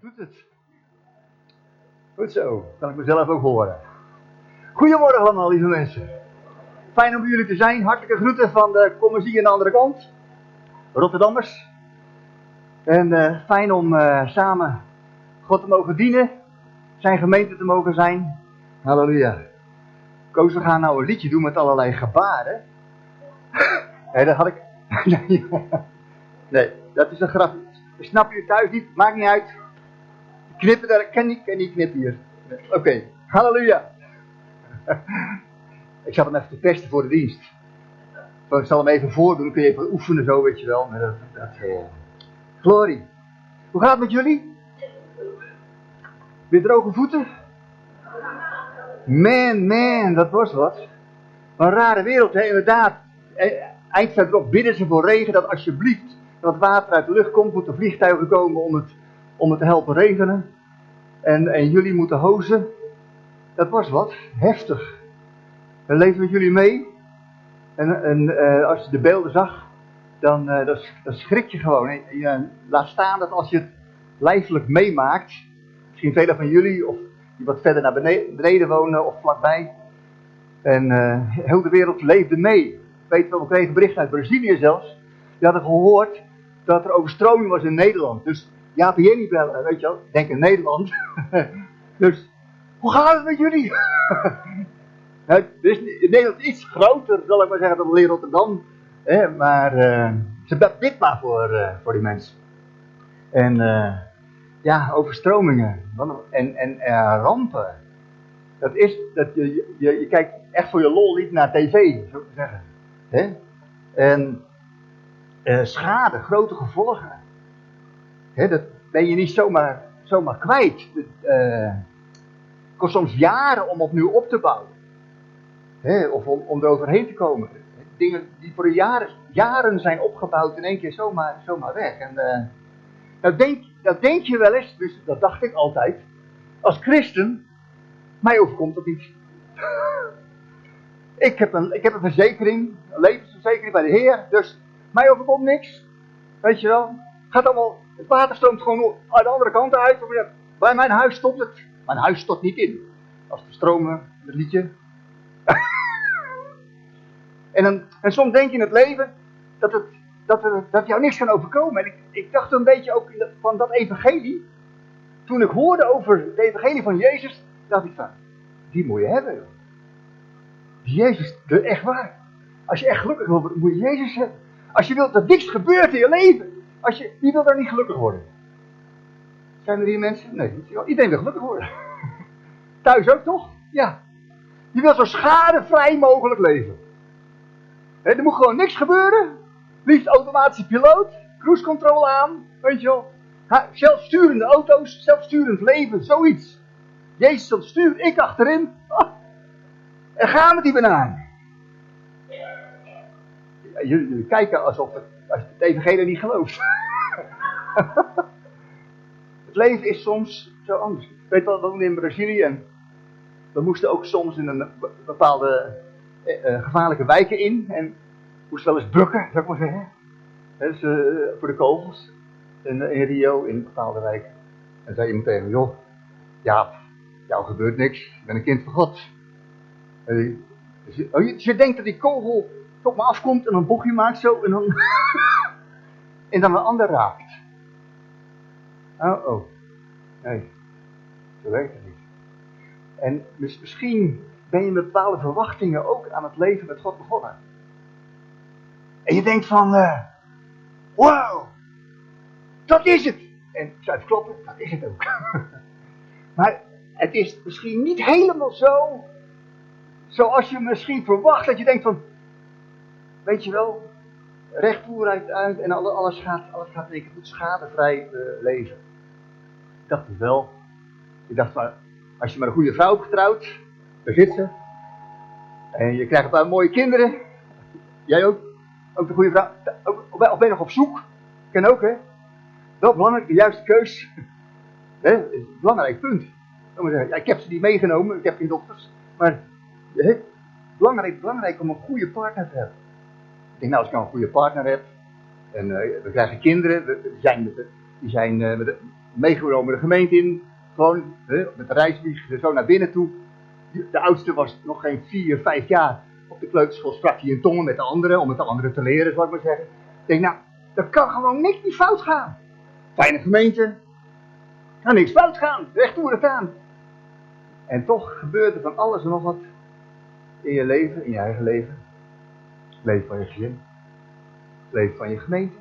doet het. Goed zo, kan ik mezelf ook horen. Goedemorgen allemaal, lieve mensen. Fijn om jullie te zijn. Hartelijke groeten van de commissie aan de andere kant. Rotterdammers. En uh, fijn om uh, samen God te mogen dienen. Zijn gemeente te mogen zijn. Halleluja. Koos, we gaan nou een liedje doen met allerlei gebaren. nee, dat had ik... nee, dat is een grap. Snap je thuis niet? Maakt niet uit. Knippen daar, ken niet, ken niet knippen hier. Oké, halleluja. ik zat hem even te pesten voor de dienst. Ik zal hem even voordoen, kun je even oefenen zo, weet je wel. Met dat, dat, uh... Glorie. Hoe gaat het met jullie? Weer droge voeten? Man, man, dat was wat. Een rare wereld, inderdaad. Eind verderop bidden ze voor regen, dat alsjeblieft dat water uit de lucht komt, moeten vliegtuigen komen om het, om het te helpen regenen. En, jullie moeten hozen. Dat was wat, heftig. We leven met jullie mee. En, uh, als je de beelden zag, dan, uh, schrik je gewoon. Laat staan dat als je het lijfelijk meemaakt, misschien velen van jullie, of die wat verder naar beneden, wonen of vlakbij. En uh, heel de wereld leefde mee. Weet wel, we kregen bericht uit Brazilië zelfs. Die hadden gehoord dat er overstroming was in Nederland. Dus ja, je niet bellen, weet je wel. Denk in Nederland. dus, hoe gaat het met jullie? het is Nederland iets groter, zal ik maar zeggen, dan Rotterdam. Hè, maar uh, ze bid maar voor, uh, voor die mensen. En uh, ja, overstromingen en, en rampen. Dat is, dat je, je, je kijkt echt voor je lol niet naar tv, zo te zeggen. Hè? En schade, grote gevolgen. Dat ben je niet zomaar, zomaar kwijt. Het uh, kost soms jaren om opnieuw op te bouwen. He, of om, om eroverheen te komen. Dingen die voor jaren, jaren zijn opgebouwd in één keer zomaar, zomaar weg. En uh, dat, denk, dat denk je wel eens, dus dat dacht ik altijd. Als christen, mij overkomt dat niet. ik, heb een, ik heb een verzekering, een levensverzekering bij de Heer, dus mij overkomt niks. Weet je wel? Gaat allemaal, het water stroomt gewoon aan de andere kant uit. Bij mijn huis stopt het. Mijn huis stort niet in. Als de stromen, het liedje. en, dan, en soms denk je in het leven dat, het, dat, er, dat jou niks kan overkomen. En ik, ik dacht een beetje ook van dat evangelie. Toen ik hoorde over het evangelie van Jezus, dacht ik van, die moet je hebben. Die Jezus, de echt waar. Als je echt gelukkig wil moet je Jezus hebben. Als je wilt dat niks gebeurt in je leven. Als je, wie wil daar niet gelukkig worden? Zijn er hier mensen? Nee, iedereen wil gelukkig worden. Thuis ook toch? Ja. Je wilt zo schadevrij mogelijk leven. Er moet gewoon niks gebeuren. Liefst automatische piloot. Cruise control aan. Weet je wel. Zelfsturende auto's. Zelfsturend leven. Zoiets. Jezus op stuur. Ik achterin. Oh. En gaan met die banaan jullie kijken alsof het, als het evangelie niet gelooft. het leven is soms zo anders. Weet wel, we in Brazilië en we moesten ook soms in een bepaalde eh, eh gevaarlijke wijken in. En moesten wel eens bukken, zou ik maar zeggen. Dus, uh, voor de kogels. In, Rio, in bepaalde wijken. En zei iemand tegen me, joh, ja, jou gebeurt niks. Ik ben een kind van God. Dus je, oh, je, je denkt dat die kogel op me afkomt en een bochtje maakt zo en dan, en dan een ander raakt. Oh, oh. Nee, zo werkt het niet. En misschien ben je met bepaalde verwachtingen ook aan het leven met God begonnen. En je denkt van, uh, wow, dat is het. En ik zou even kloppen, dat is het ook. maar het is misschien niet helemaal zo, zoals je misschien verwacht. Dat je denkt van, weet je wel, rechtvoer uit, uit en alles gaat, alles gaat goed schadevrij uh, leven. Ik dacht het wel. Ik dacht, als je maar een goede vrouw getrouwd, daar zit ze. En je krijgt een paar mooie kinderen. Jij ook. Ook de goede vrouw. Of ben je nog op zoek? Ken ook, hè? Wel belangrijk, de juiste keus. Hè? belangrijk punt. Ik heb ze niet meegenomen, ik heb geen dochters. Maar hè? belangrijk, belangrijk om een goede partner te hebben. Denk, nou, als ik nou een goede partner heb, en uh, we krijgen kinderen, die zijn, met die zijn uh, meegenomen de gemeente in. Gewoon met de reisvlieg zo naar binnen toe. De oudste was nog geen vier, vijf jaar. Op de kleuterschool sprak hij in tongen met de anderen, om het de anderen te leren, zou ik maar zeggen. Ik denk, nou, er kan gewoon niks niet fout gaan. Fijne gemeente. Kan niks fout gaan. Recht toe het aan. En toch gebeurt er van alles en nog wat in je leven, in je eigen leven. Leven van je gezin. Leven van je gemeente.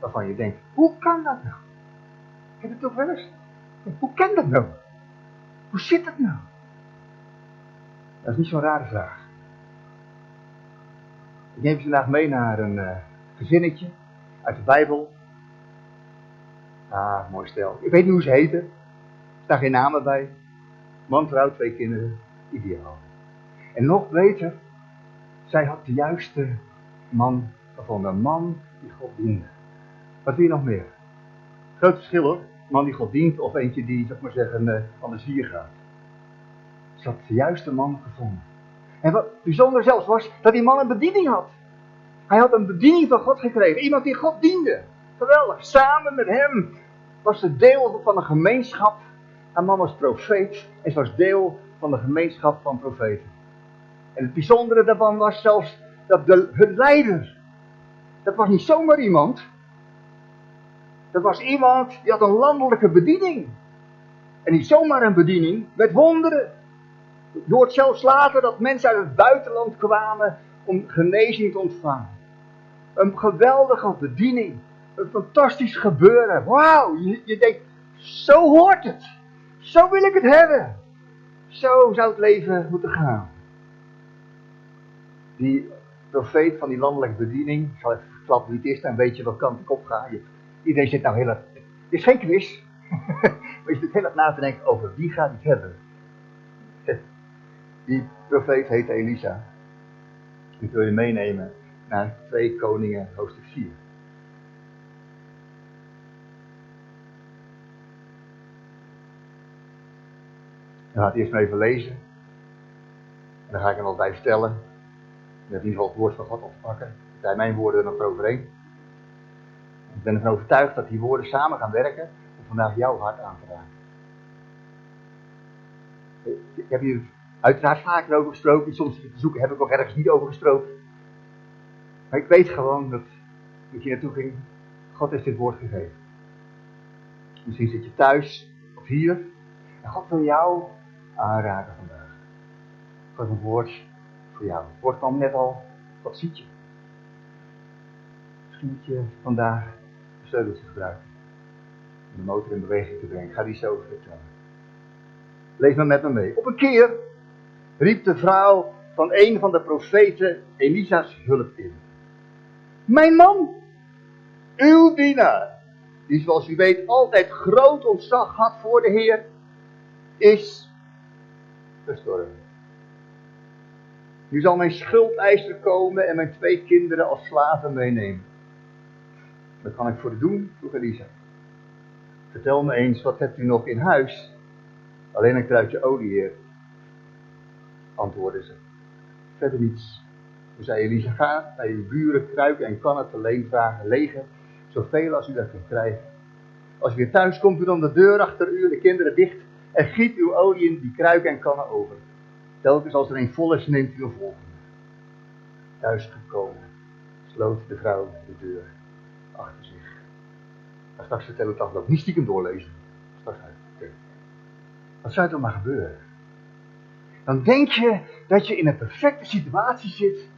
Waarvan je denkt, hoe kan dat nou? Ik heb het toch wel eens? Hoe kan dat nou? Hoe zit het nou? Dat is niet zo'n rare vraag. Ik neem je vandaag mee naar een uh, gezinnetje uit de Bijbel. Ah, mooi stel. Ik weet niet hoe ze heten. Er staan geen namen bij. Man, vrouw, twee kinderen. Ideaal. En nog beter, zij had de juiste man gevonden. Een man die God diende. Wat wil je nog meer? Groot verschil hoor. Man die God dient of eentje die, zeg maar zeggen, uh, van de zwier gaat. Ze had de juiste man gevonden. En wat bijzonder zelfs was, dat die man een bediening had. Hij had een bediening van God gekregen. Iemand die God diende. Geweldig. Samen met hem was ze deel van een gemeenschap. Haar man was profeet en ze was deel van de gemeenschap van profeten. En het bijzondere daarvan was zelfs dat de, hun leider, dat was niet zomaar iemand. Dat was iemand die had een landelijke bediening. En niet zomaar een bediening, met wonderen. Je hoort zelfs later dat mensen uit het buitenland kwamen om genezing te ontvangen. Een geweldige bediening. Een fantastisch gebeuren. Wauw, je, je denkt, zo hoort het. Zo wil ik het hebben. Zo zou het leven moeten gaan. Die profeet van die landelijke bediening, ik zal even verklappen wie het is, dan weet je wat kant ik op ga. iedereen zit nou heel erg, het is geen quiz, maar je zit heel erg na te denken over wie gaat het hebben. Die profeet heet Elisa. Ik wil je meenemen naar 2 Koningen hoofdstuk 4. Dan ga ik eerst maar even lezen. En dan ga ik er wel bij vertellen. In ieder geval het woord van God oppakken. Ik zijn mijn woorden er nog overheen. Ik ben ervan overtuigd dat die woorden samen gaan werken om vandaag jouw hart aan te raken. Ik heb hier uiteraard vaker over gesproken. Soms te zoeken heb ik ook ergens niet over gesproken. Maar ik weet gewoon dat, ik hier naartoe ging, God heeft dit woord gegeven. Misschien zit je thuis of hier. En God wil jou aanraken vandaag. God een woord voor jou. Het woord kwam net al, wat ziet je? Misschien moet je vandaag een sleuteltje gebruiken. Om de motor in beweging te brengen. Ga die zo vertellen. Lees maar met me mee. Op een keer riep de vrouw van een van de profeten Elisa's hulp in. Mijn man, uw dienaar, die zoals u weet altijd groot ontzag had voor de Heer, is gestorven. Nu zal mijn schuldeiser komen en mijn twee kinderen als slaven meenemen. Wat kan ik voor u doen? vroeg Elisa. Vertel me eens, wat hebt u nog in huis? Alleen een kruidje olie, heer. Antwoordde ze. Verder niets. Toen zei Elisa, ga bij je buren kruiken en kannen te leen vragen, legen, zoveel als u dat kunt krijgen. Als u weer thuis komt, doe dan de deur achter u de kinderen dicht en giet uw olie in die kruiken en kannen over. Telkens als er een vol is, neemt u een. Thuis gekomen, sloot de vrouw de deur achter zich. Maar straks vertellen het ook niet stiekem doorlezen. Straks uit. Wat zou er maar gebeuren? Dan denk je dat je in een perfecte situatie zit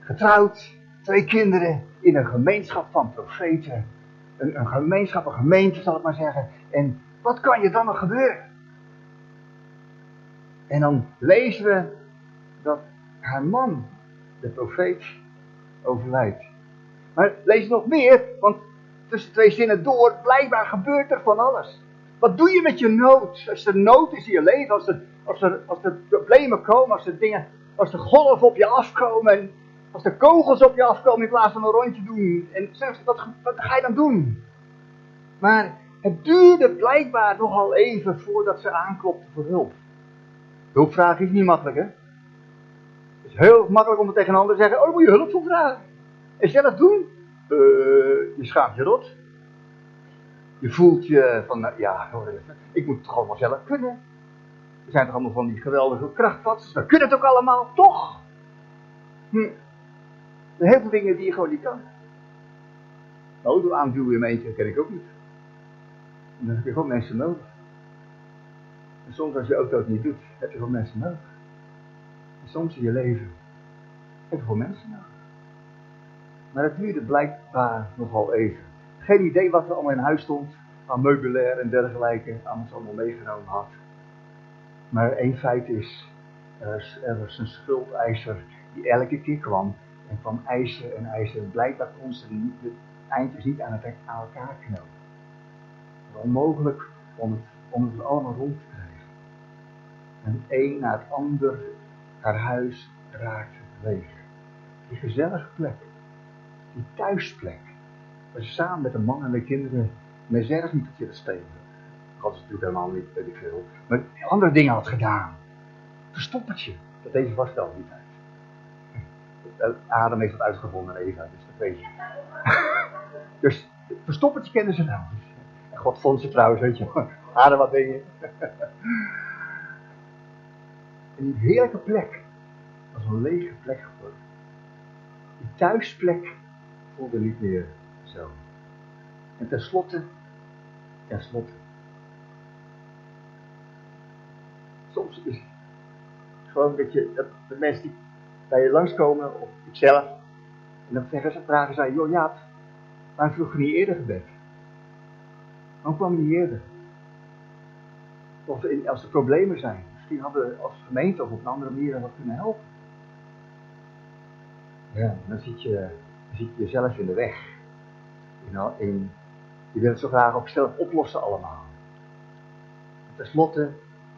getrouwd, twee kinderen, in een gemeenschap van profeten. Een, een gemeenschap, een gemeente zal ik maar zeggen. En wat kan je dan nog gebeuren? En dan lezen we dat haar man, de profeet, overlijdt. Maar lees nog meer, want tussen twee zinnen door, blijkbaar gebeurt er van alles. Wat doe je met je nood? Als er nood is in je leven, als er, als er, als er problemen komen, als er dingen, als de golven op je afkomen als de kogels op je afkomen in plaats van een rondje doen. En wat, wat ga je dan doen? Maar het duurde blijkbaar nogal even voordat ze aanklopte voor hulp. Hulpvragen is niet makkelijk, hè? Het is heel makkelijk om tegen een ander te zeggen: Oh, dan moet je hulp voor vragen. En zelf doen? Uh, je schaamt je rot. Je voelt je van, nou, ja, ik moet het toch allemaal zelf kunnen. Er zijn toch allemaal van die geweldige krachtvatsers. We kunnen het ook allemaal, toch? Hm. Er heel veel dingen die je gewoon niet kan. Auto aanduwen in mijn eentje, ken ik ook niet. En dan heb je gewoon mensen nodig. En soms als je auto het niet doet, heb je gewoon mensen nodig. En soms in je leven heb je gewoon mensen nodig. Maar het duurde blijkbaar nogal even. Geen idee wat er allemaal in huis stond, aan meubilair en dergelijke, alles allemaal meegenomen had. Maar één feit is, er was een schuldeiser die elke keer kwam en kwam eisen en eisen. Blijkbaar kon ze de eindjes niet aan, aan elkaar knopen. Onmogelijk om het, om het allemaal rond te. En een na het ander haar huis raakte leeg. Die gezellige plek, die thuisplek, waar ze samen met de man en de kinderen met zerg niet op zitten spelen. Dat is natuurlijk helemaal niet, weet ik veel. Maar andere dingen had gedaan. Verstoppertje, dat deze vaststelde niet uit. Adam heeft het uitgevonden en Eva, dus dat weet je. dus verstoppertje kennen ze. En God vond ze trouwens, weet je. Adam, wat ben je? en die heerlijke plek was een lege plek geworden. Die thuisplek voelde niet meer zo. En tenslotte, tenslotte. Soms is het gewoon dat je, dat de mensen die bij je langskomen, of ikzelf, en dan zeggen ze, vragen zij, joh Jaap, waarom vroeg je niet eerder gebed? Waarom kwam je niet eerder? Of als er problemen zijn, misschien hadden we als gemeente of op een andere manier wat kunnen helpen. Ja, dan zit je, dan jezelf in de weg. Je wil het zo graag ook zelf oplossen allemaal. En Ten slotte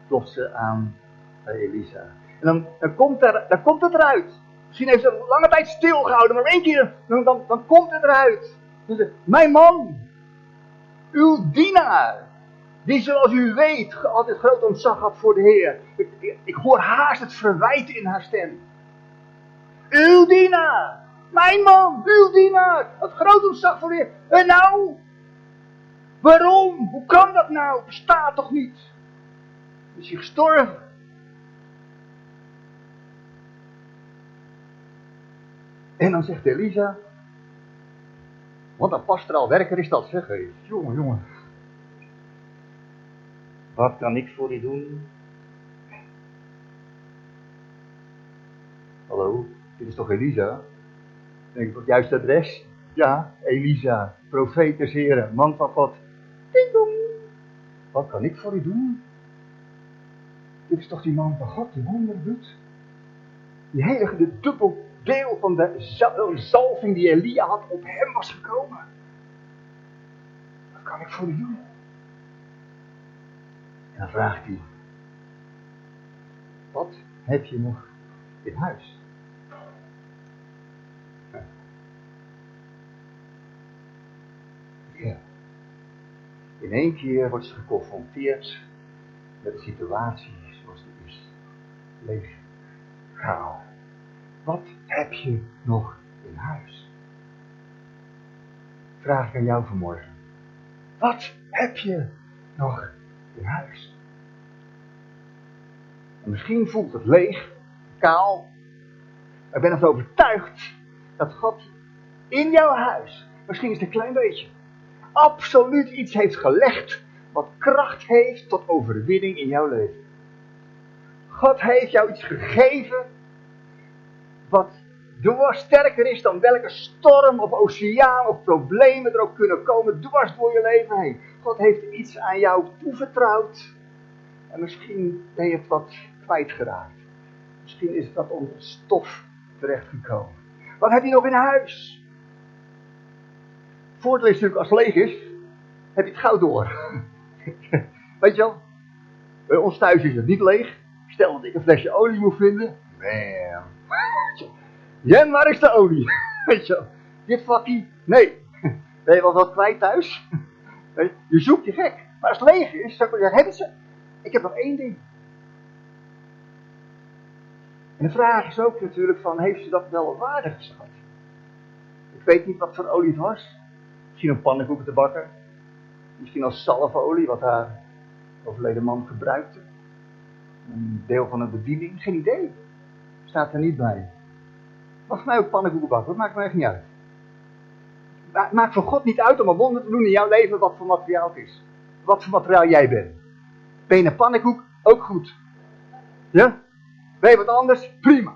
klopt ze aan Elisa. En dan, dan, komt er, dan komt het eruit. Misschien heeft ze een lange tijd stilgehouden, maar één keer, dan, dan, dan komt het eruit. Dus, mijn man, uw dienaar, die zoals u weet altijd groot ontzag had voor de Heer. Ik, hoor haast het verwijt in haar stem. Uw dienaar, mijn man, uw dienaar, het groot ontzag voor de Heer. En nou, waarom? Hoe kan dat nou? Bestaat toch niet? Is hij gestorven? En dan zegt Elisa, wat een pastoraal werker is dat, zeg. Hey. Jongen, jongen. Wat kan ik voor u doen? Hallo, dit is toch Elisa? Denk ik, het juiste adres? Ja, Elisa, profeet des Heren, man van God. Wat kan ik voor u doen? Dit is toch die man van God die wonderen doet? Die heilige, de dubbel deel van de zalving die Elia had op hem was gekomen. Wat kan ik voor u doen? En vraagt hij, wat heb je nog in huis? Ja. In één keer wordt ze geconfronteerd met de situatie zoals die is. Leeg. Chaos. Wat heb je nog in huis? Vraag ik aan jou vanmorgen. Wat heb je nog in huis? En misschien voelt het leeg, kaal. Maar ik ben ervan overtuigd dat God in jouw huis, misschien is het een klein beetje, absoluut iets heeft gelegd wat kracht heeft tot overwinning in jouw leven. God heeft jou iets gegeven wat dwars sterker is dan welke storm of oceaan of problemen er ook kunnen komen dwars door je leven heen. God heeft iets aan jou toevertrouwd en misschien ben je het wat kwijtgeraakt. Misschien is het wat onder stof terechtgekomen. Wat heb je nog in huis? Voordeel is natuurlijk als het leeg is, heb je het gauw door. Weet je wel? Bij ons thuis is het niet leeg. Stel dat ik een flesje olie moet vinden. Man, Jen, waar is de olie? Weet je Dit vakkie, nee. Ben je wel wat kwijt thuis? Je zoekt je gek. Maar als het leeg is, je, hebben ze? Ik heb nog één ding. En de vraag is ook natuurlijk van, heeft ze dat wel waarde geschat? Ik weet niet wat voor olie het was. Misschien een pannenkoeken te bakken. Misschien als zalfolie, wat haar overleden man gebruikte. Een deel van een bediening, geen idee. Staat er niet bij. Mag mij ook pannenkoeken bakken, dat maakt me echt niet uit. Maakt voor God niet uit om een wonder te doen in jouw leven wat voor materiaal het is. Wat voor materiaal jij bent. Ben je een pannenkoek? Ook goed. Ja? Ben je wat anders? Prima.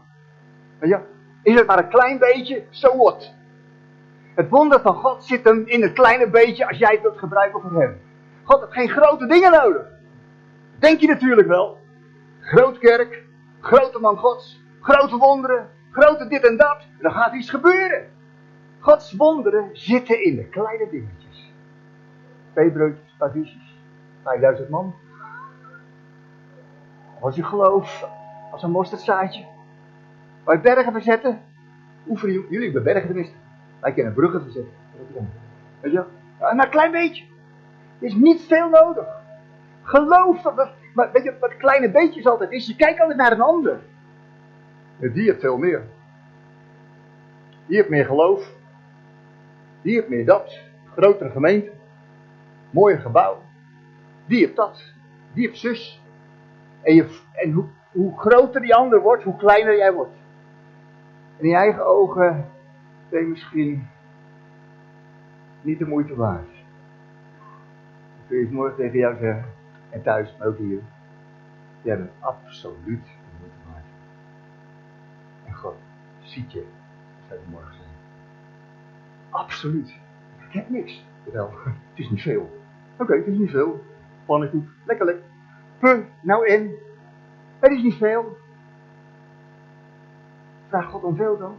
Je? Is het maar een klein beetje? So what? Het wonder van God zit hem in het kleine beetje als jij het wilt gebruiken voor hem. God heeft geen grote dingen nodig. Denk je natuurlijk wel. Groot kerk, grote man gods, grote wonderen, grote dit en dat. En dan gaat iets gebeuren. Gods wonderen zitten in de kleine dingetjes. Twee broodjes, paar visjes, 5000 man. Als je geloof, als een mosterdzaadje. Je bergen verzetten. Oefenen jullie hebben bergen tenminste. Wij kunnen bruggen verzetten. Weet je Maar een klein beetje. Er is niet veel nodig. Geloof dat, maar weet je wat kleine beetjes altijd is? Je kijkt altijd naar een ander. Die heeft veel meer. Die heeft meer geloof. Die heeft meer dat. Grotere gemeente. Mooier gebouw. Die heeft dat. Die heeft zus. En, je, en hoe, hoe groter die ander wordt, hoe kleiner jij wordt. In je eigen ogen ben je misschien niet de moeite waard. Dan kun je het morgen tegen jou zeggen. En thuis, maar ook hier. Jij bent absoluut de moeite waard. En God ziet je, zou je morgen zeggen. Absoluut. Ik heb niks. Wel, het is niet veel. Oké, het is niet veel. Pannenkoek, lekker lekker. Puh, nou in. Het is niet veel. Vraag God om veel dan.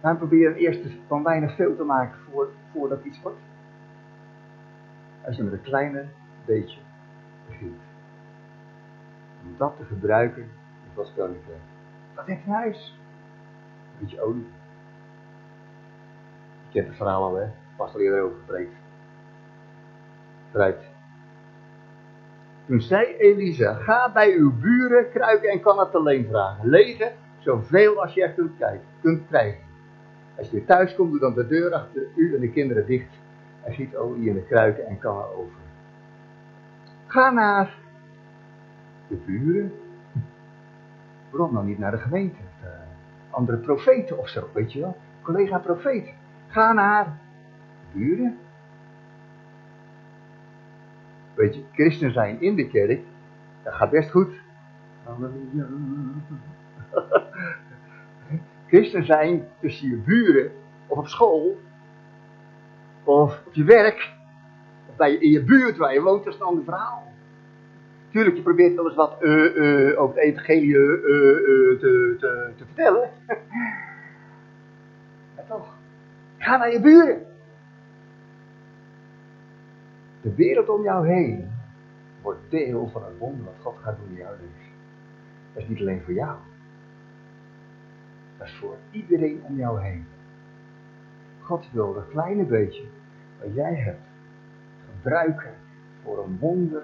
Dan proberen eerst van weinig veel te maken voor, voordat iets wordt. Als je met een kleine beetje begint. Om dat te gebruiken in Gods koninkrijk. Dat heb je huis. Een beetje olie. Je kent het verhaal al, hè? Pas al eerder over gepreekt. Toen zei Elisa, ga bij uw buren kruiken en kan het alleen vragen. Legen zoveel als je er kunt, kunt krijgen. Als je weer thuis komt, doe dan de deur achter u en de kinderen dicht. En giet olie in de kruiken en kan er over. Ga naar de buren. Waarom dan niet naar de gemeente? De andere profeten of zo, weet je wel? Collega profeten. Ga naar buren. Weet je, christen zijn in de kerk, dat gaat best goed. Christen zijn tussen je buren, of op school, of op je werk, of bij je, in je buurt waar je woont, dat is een ander verhaal. Tuurlijk, je probeert wel eens wat uh, uh, over het evangelie uh, te, te, te vertellen. maar toch, ga naar je buren. De wereld om jou heen wordt deel van het wonder wat God gaat doen in jouw leven. Dat is niet alleen voor jou. Dat is voor iedereen om jou heen. God wil dat kleine beetje wat jij hebt gebruiken voor een wonder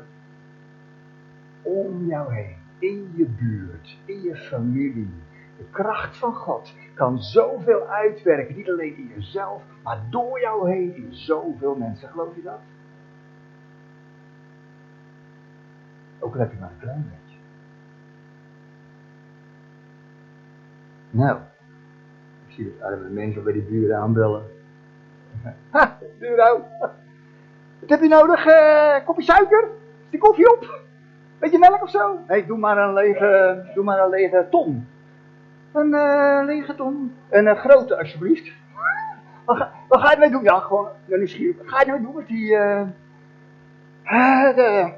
om jou heen. In je buurt, in je familie. De kracht van God kan zoveel uitwerken. Niet alleen in jezelf, maar door jou heen in zoveel mensen. Geloof je dat? Ook al heb je maar een klein beetje. Nou, ik zie dat arme mensen bij die buren aanbellen. Ha, buurvrouw. Wat heb je nodig? Uh, kopje suiker? Is die koffie op? Beetje melk of zo? Nee, doe maar een lege, doe maar een lege ton. Een uh, lege ton. Een uh, grote, alsjeblieft. Wat ga, wat ga je ermee doen? Ja, gewoon, ja, nieuwsgierig. Wat ga je ermee doen met die... eh de,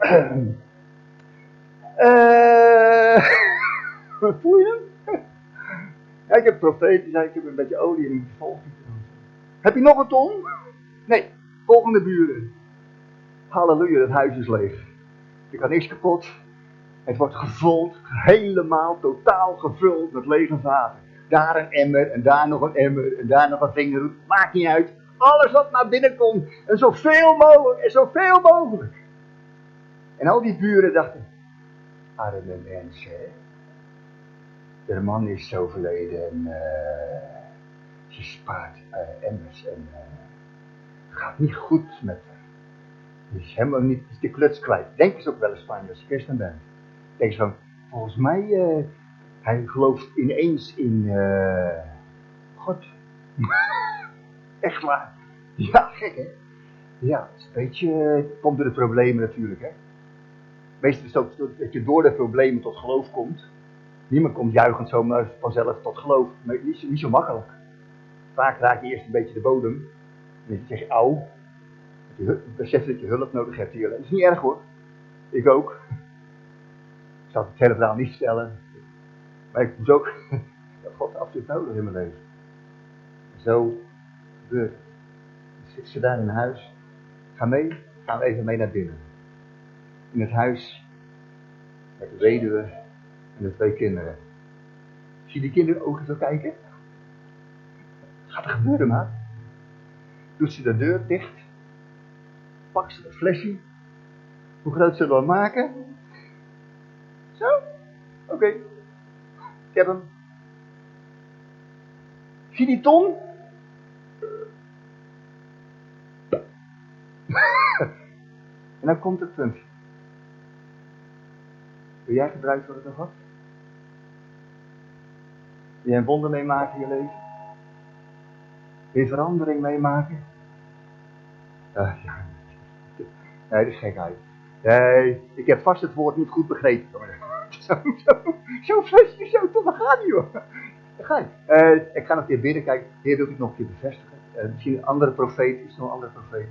eh voel je hem? Ja, ik heb profetisch, ik heb een beetje olie in de volgende. Heb je nog een ton? Nee, volgende buren. Halleluja, het huis is leeg. Er kan niks kapot. Het wordt gevuld, helemaal totaal gevuld met lege vaten. Daar een emmer en daar nog een emmer en daar nog een vingerhoed. Maakt niet uit. Alles wat naar binnen komt. En zoveel mogelijk en zoveel mogelijk. En al die buren dachten, arme mensen. De man is zo verleden en uh, ze spaart uh, emmers en uh, gaat niet goed met is helemaal niet de kluts kwijt. Denk eens ook wel eens van je christen bent. Denk van, volgens mij, uh, hij gelooft ineens in uh, God. Echt waar. Ja, gek hè. Ja, het is een beetje, komt door de problemen natuurlijk hè. Meestal is het ook dat je door de problemen tot geloof komt. Niemand komt juichend zomaar vanzelf tot geloof. Maar niet, niet zo makkelijk. Vaak raak je eerst een beetje de bodem. En dan zeg je, auw. Je dat je hulp nodig hebt hier. Dat is niet erg hoor. Ik ook. Ik zal het hele verhaal niet vertellen. Maar ik moest ook, dat God absoluut nodig in mijn leven. Zo gebeurt zit ze daar in huis. Ga mee, gaan we even mee naar binnen. In het huis met de weduwe en de twee kinderen. Zie die kinderen ook zo kijken? Wat gaat er gebeuren, maat? Doet ze de deur dicht. Pakt ze het flesje. Hoe groot ze dan maken? Zo? Oké. Ik heb hem. Zie die ton? en dan komt het punt. Wil jij gebruikt worden door God? Wil jij een wonder meemaken in je leven? Wil je verandering meemaken? Uh, ja. Nee, dat is gekheid. Nee, ik heb vast het woord niet goed begrepen. Zo, zo, zo zo, toch, waar gaat joh? Daar ga je. Uh, ik ga nog een keer bidden, kijk, Heer wil ik nog een keer bevestigen. Uh, misschien een andere profeet, is nog een andere profeet.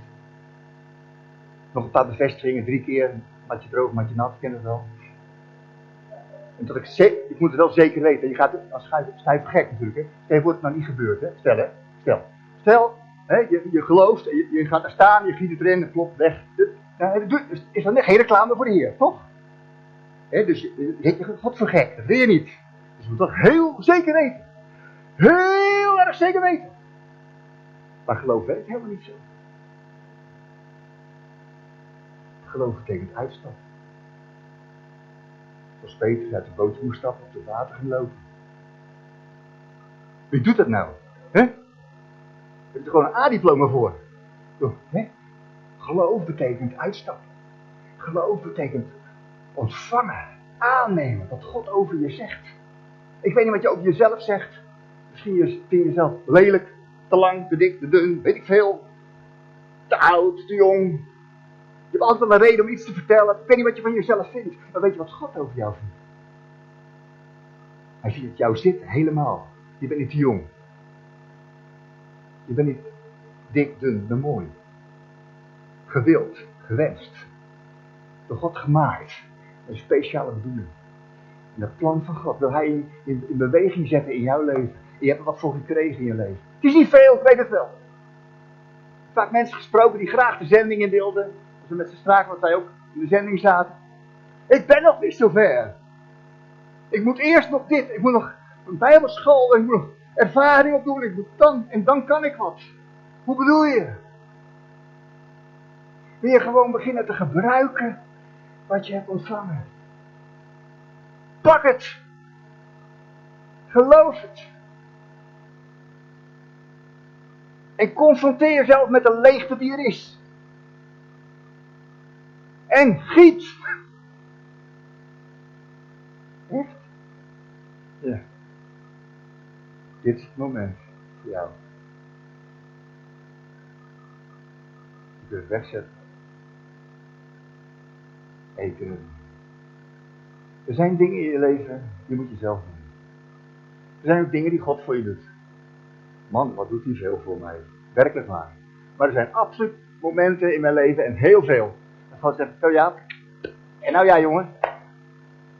Nog een paar bevestigingen, drie keer, matje droog, matje nat, ken het wel. En dat ik, ik moet het wel zeker weten, je gaat, als je gek natuurlijk, hè. Stel, wordt het nou niet gebeurd, hè. Stel, hè. Stel. Stel, je, je gelooft, je, je gaat er staan, je giet het erin, het klopt weg. Dus is dat geen reclame voor de Heer, toch? He, dus je zit je God voor gek, dat wil je niet. Dus je moet dat heel zeker weten. Heel erg zeker weten. Maar geloof werkt helemaal niet zo. Geloof betekent uitstappen. Zoals Peter uit de boot moest stappen, op het water gaan lopen. Wie doet dat nou? Hè? Er is er gewoon een A-diploma voor. Hè? Geloof betekent uitstappen. Geloof betekent ontvangen, aannemen wat God over je zegt. Ik weet niet wat je over jezelf zegt. Misschien vind je jezelf lelijk, te lang, te dik, te dun, weet ik veel. Te oud, te jong. Je hebt altijd wel een reden om iets te vertellen. Ik weet niet wat je van jezelf vindt. Maar weet je wat God over jou vindt? Hij ziet het jou zitten, helemaal. Je bent niet te jong. Je bent niet dik, dun, maar mooi gewild, gewenst. Door God gemaakt. Een speciale bedoeling. En het plan van God wil hij in, in, in, beweging zetten in jouw leven. En je hebt er wat voor gekregen in je leven. Het is niet veel, ik weet het wel. Vaak mensen gesproken die graag de zending in wilden. Als we met ze spraken, wat wij ook in de zending zaten. Ik ben nog niet zo ver. Ik moet eerst nog dit. Ik moet nog een bijbelschool. Ik moet nog ervaring opdoen. Ik moet dan, en dan kan ik wat. Hoe bedoel je? Weer gewoon beginnen te gebruiken wat je hebt ontvangen. Pak het. Geloof het. En confronteer jezelf met de leegte die er is. En giet. Echt? Ja. Dit is het moment voor jou. Je kunt wegzetten eten. Er zijn dingen in je leven, die moet je zelf doen. Er zijn ook dingen die God voor je doet. Man, wat doet hij veel voor mij. Werkelijk waar. Maar er zijn absoluut momenten in mijn leven, en heel veel. Dat God zegt, oh ja, en nou ja jongen,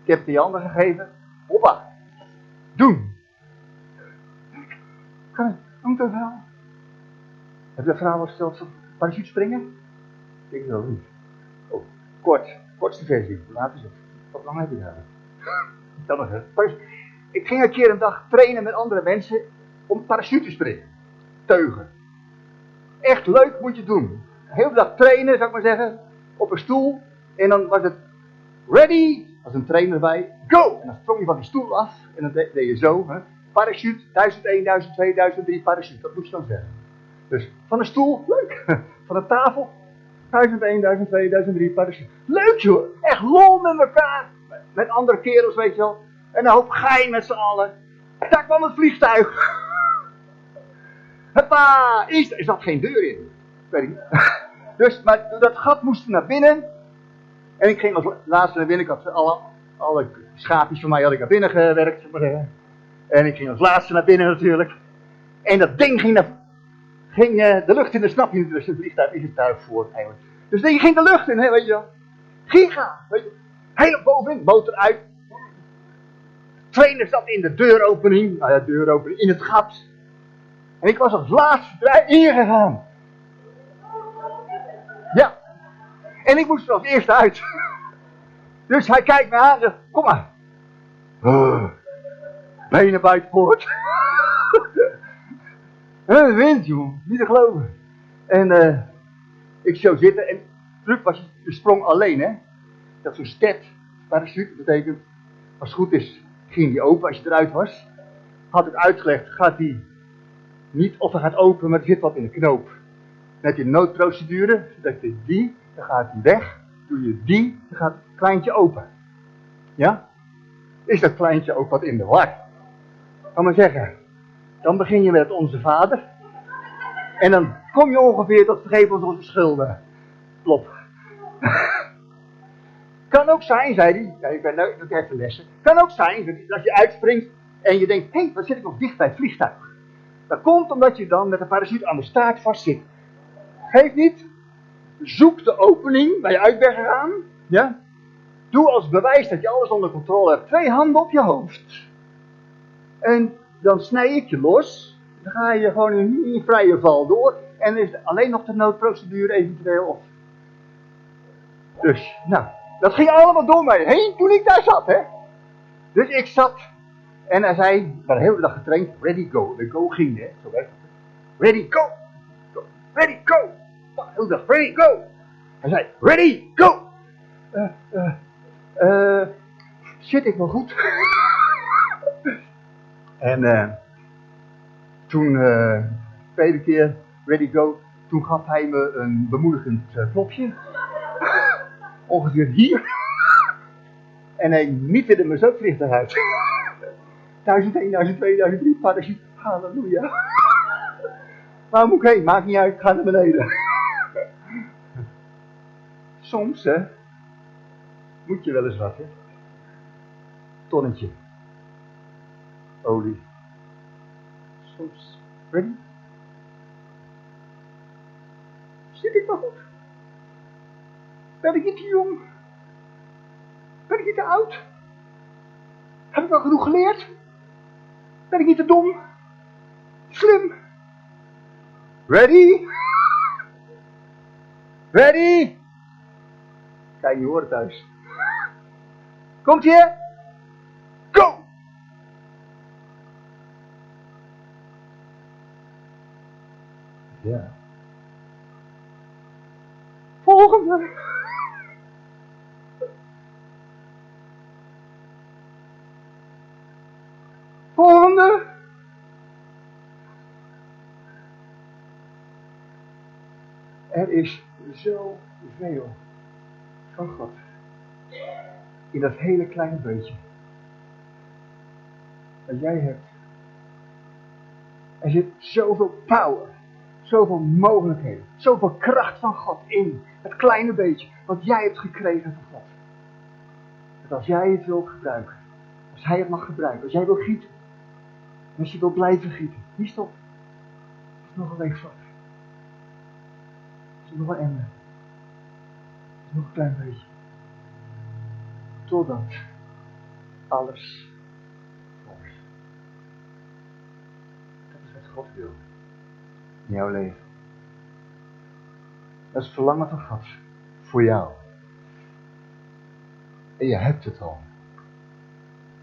ik heb die ander gegeven. Hoppa, doen. Kan het, moet dat wel. Heb je de vrouw gesteld parachute springen? Ik wel niet. Oh, kort kortste versie. Laten ze. Wat lang heb je daar? Dan nog eens. Ik ging een keer een dag trainen met andere mensen om parachute te springen. Teugen. Echt leuk moet je doen. De hele dag trainen, zou ik maar zeggen. Op een stoel. En dan was het ready. Als een trainer bij. Go! En dan sprong je van die stoel af. En dan deed je zo. Hè. Parachute. 1001, 1000, 2000, 3 parachute. Dat moet je dan zeggen. Dus van een stoel. Leuk. Van een tafel. 1001, 1002, 1003 parachute. Leuk joh, echt lol met elkaar. Met andere kerels, weet je wel. En een hoop gein met z'n allen. Daar kwam het vliegtuig. Hoppa, eerst er zat geen deur in. Weet. Dus, maar dat gat moest naar binnen. En ik ging als laatste naar binnen. Ik had alle, alle schaapjes van mij had ik naar binnen gewerkt. En ik ging als laatste naar binnen natuurlijk. En dat ding ging, naar, ging uh, de lucht in, de snap je, dus een vliegtuig is het tuig voor eigenlijk. Dus die ging de lucht in, hè, weet je wel. Giga, weet je. Helemaal bovenin, motor uit. Trainer zat in de deuropening, nou ja, deuropening, in het gat. En ik was als laatste erin gegaan. Ja. En ik moest er als eerste uit. Dus hij kijkt me aan en zegt, kom maar. Uh, benen buiten poort. Een wind, jongen. Niet te geloven. En uh, ik zou zitten en druk was sprong alleen, hè. Dat zo'n step, parachute, betekent, als het goed is, ging die open als je eruit was. Had ik uitgelegd, gaat die niet of hij gaat open, maar er zit wat in de knoop. Met die noodprocedure, dat je die, dan gaat die weg. Doe je die, dan gaat het kleintje open. Ja? Is dat kleintje ook wat in de war? Kan maar zeggen. Dan begin je met Onze Vader. En dan kom je ongeveer tot vergeef ons onze schulden. Plop. kan ook zijn, zei hij. Ja, ik ben nu ik even lessen. Kan ook zijn dat je uitspringt en je denkt: hé, hey, wat zit ik nog dicht bij het vliegtuig? Dat komt omdat je dan met een parachute aan de staart vastzit. Geef niet. Zoek de opening waar je uit bent gegaan. Ja? Doe als bewijs dat je alles onder controle hebt. Twee handen op je hoofd. En dan snij ik je los. Dan ga je gewoon in, in vrije val door. En is alleen nog de noodprocedure eventueel of. Dus, nou, dat ging allemaal door mij heen toen ik daar zat, hè. Dus ik zat en hij zei, ik ben de hele dag getraind, ready, go. De go ging, hè, zo werkt het. Ready, go. go. Ready, go. De hele dag, ready, go. Hij zei, ready, go. Uh, uh, uh, zit ik wel goed? en uh, toen, uh, tweede keer, ready, go, toen gaf hij me een bemoedigend klopje. Ongeveer hier. en hij mieterde me zo vliegtuig uit. 1001, 1002, 1003, parachute. Halleluja. Waar moet ik heen? Maakt niet uit, ik ga naar beneden. Soms, hè, moet je wel eens wat, hè. Tonnetje. Olie. Soms. Ready? Zit ik wel goed? Ben ik niet te jong? Ben ik niet te oud? Heb ik wel genoeg geleerd? Ben ik niet te dom? Slim? Ready? Ready? Kijk, je hoort thuis. Komt je? Go! Ja. Volgende. Volgende. Er is zoveel van God. In dat hele kleine beetje. Dat jij hebt. Er zit zoveel power. Zoveel mogelijkheden. Zoveel kracht van God in. Het kleine beetje. Wat jij hebt gekregen van God. Dat als jij het wil gebruiken. Als hij het mag gebruiken. Als jij wil gieten. En als je wil blijven gieten. Niet stop. Het is nog een week vat. Het is nog een emmer. Is nog een klein beetje. Totdat alles wordt. Dat is wat God wil. In jouw leven. Dat is het verlangen van God. Voor jou. En je hebt het al.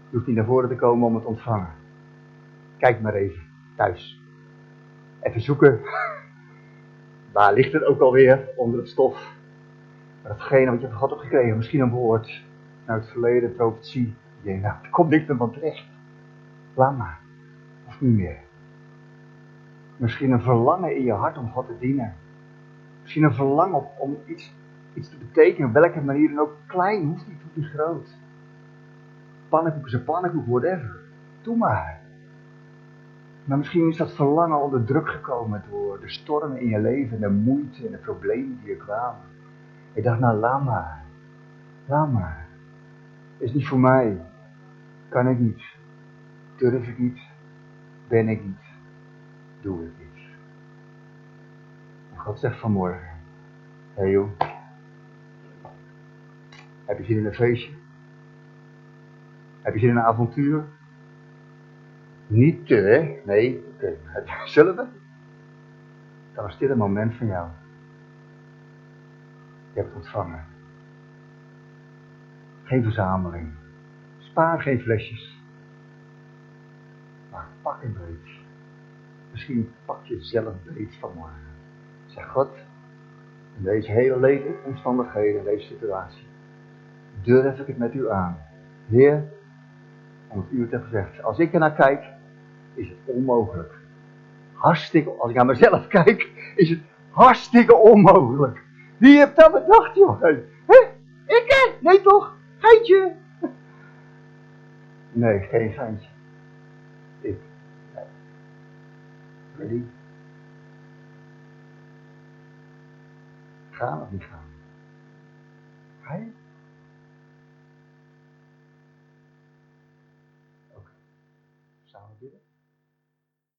Je hoeft niet naar voren te komen om het ontvangen. Kijk maar even thuis. Even zoeken. Waar ligt het ook alweer onder het stof? Maar datgene wat je van God hebt gekregen, misschien een woord uit het verleden, profetie. Je nou, er komt niks meer van terecht. Laat maar. Of niet meer. Misschien een verlangen in je hart om God te dienen. Misschien een verlangen om iets, iets te betekenen, op welke manier dan ook. Klein hoeft niet, hoeft niet groot. Pannenkoek is een pannenkoek, whatever. Doe maar. Maar misschien is dat verlangen onder druk gekomen door de stormen in je leven en de moeite en de problemen die er kwamen. Ik dacht, nou laat maar. Laat maar. Is niet voor mij. Kan ik niet. Durf ik niet. Ben ik niet. Doe niet. En God zegt vanmorgen. Hé hey joh. Heb je zin in een feestje? Heb je zin in een avontuur? Niet te, hè? Nee, oké. Zullen we? Dan is dit een moment van jou. Je hebt het ontvangen. Geen verzameling. Spaar geen flesjes. Maar pak een beet. Misschien pak je zelf beet vanmorgen. Zeg God, in deze hele leefomstandigheden, in deze situatie, durf ik het met u aan. Heer, omdat u het hebt gezegd, als ik er naar kijk, is het onmogelijk. Hartstikke, als ik naar mezelf kijk, is het hartstikke onmogelijk. Wie hebt dat bedacht, joh? Ik hè? Nee toch? Geintje? Nee, geen geintje. Ik. Nee. Ready? Gaan of niet gaan?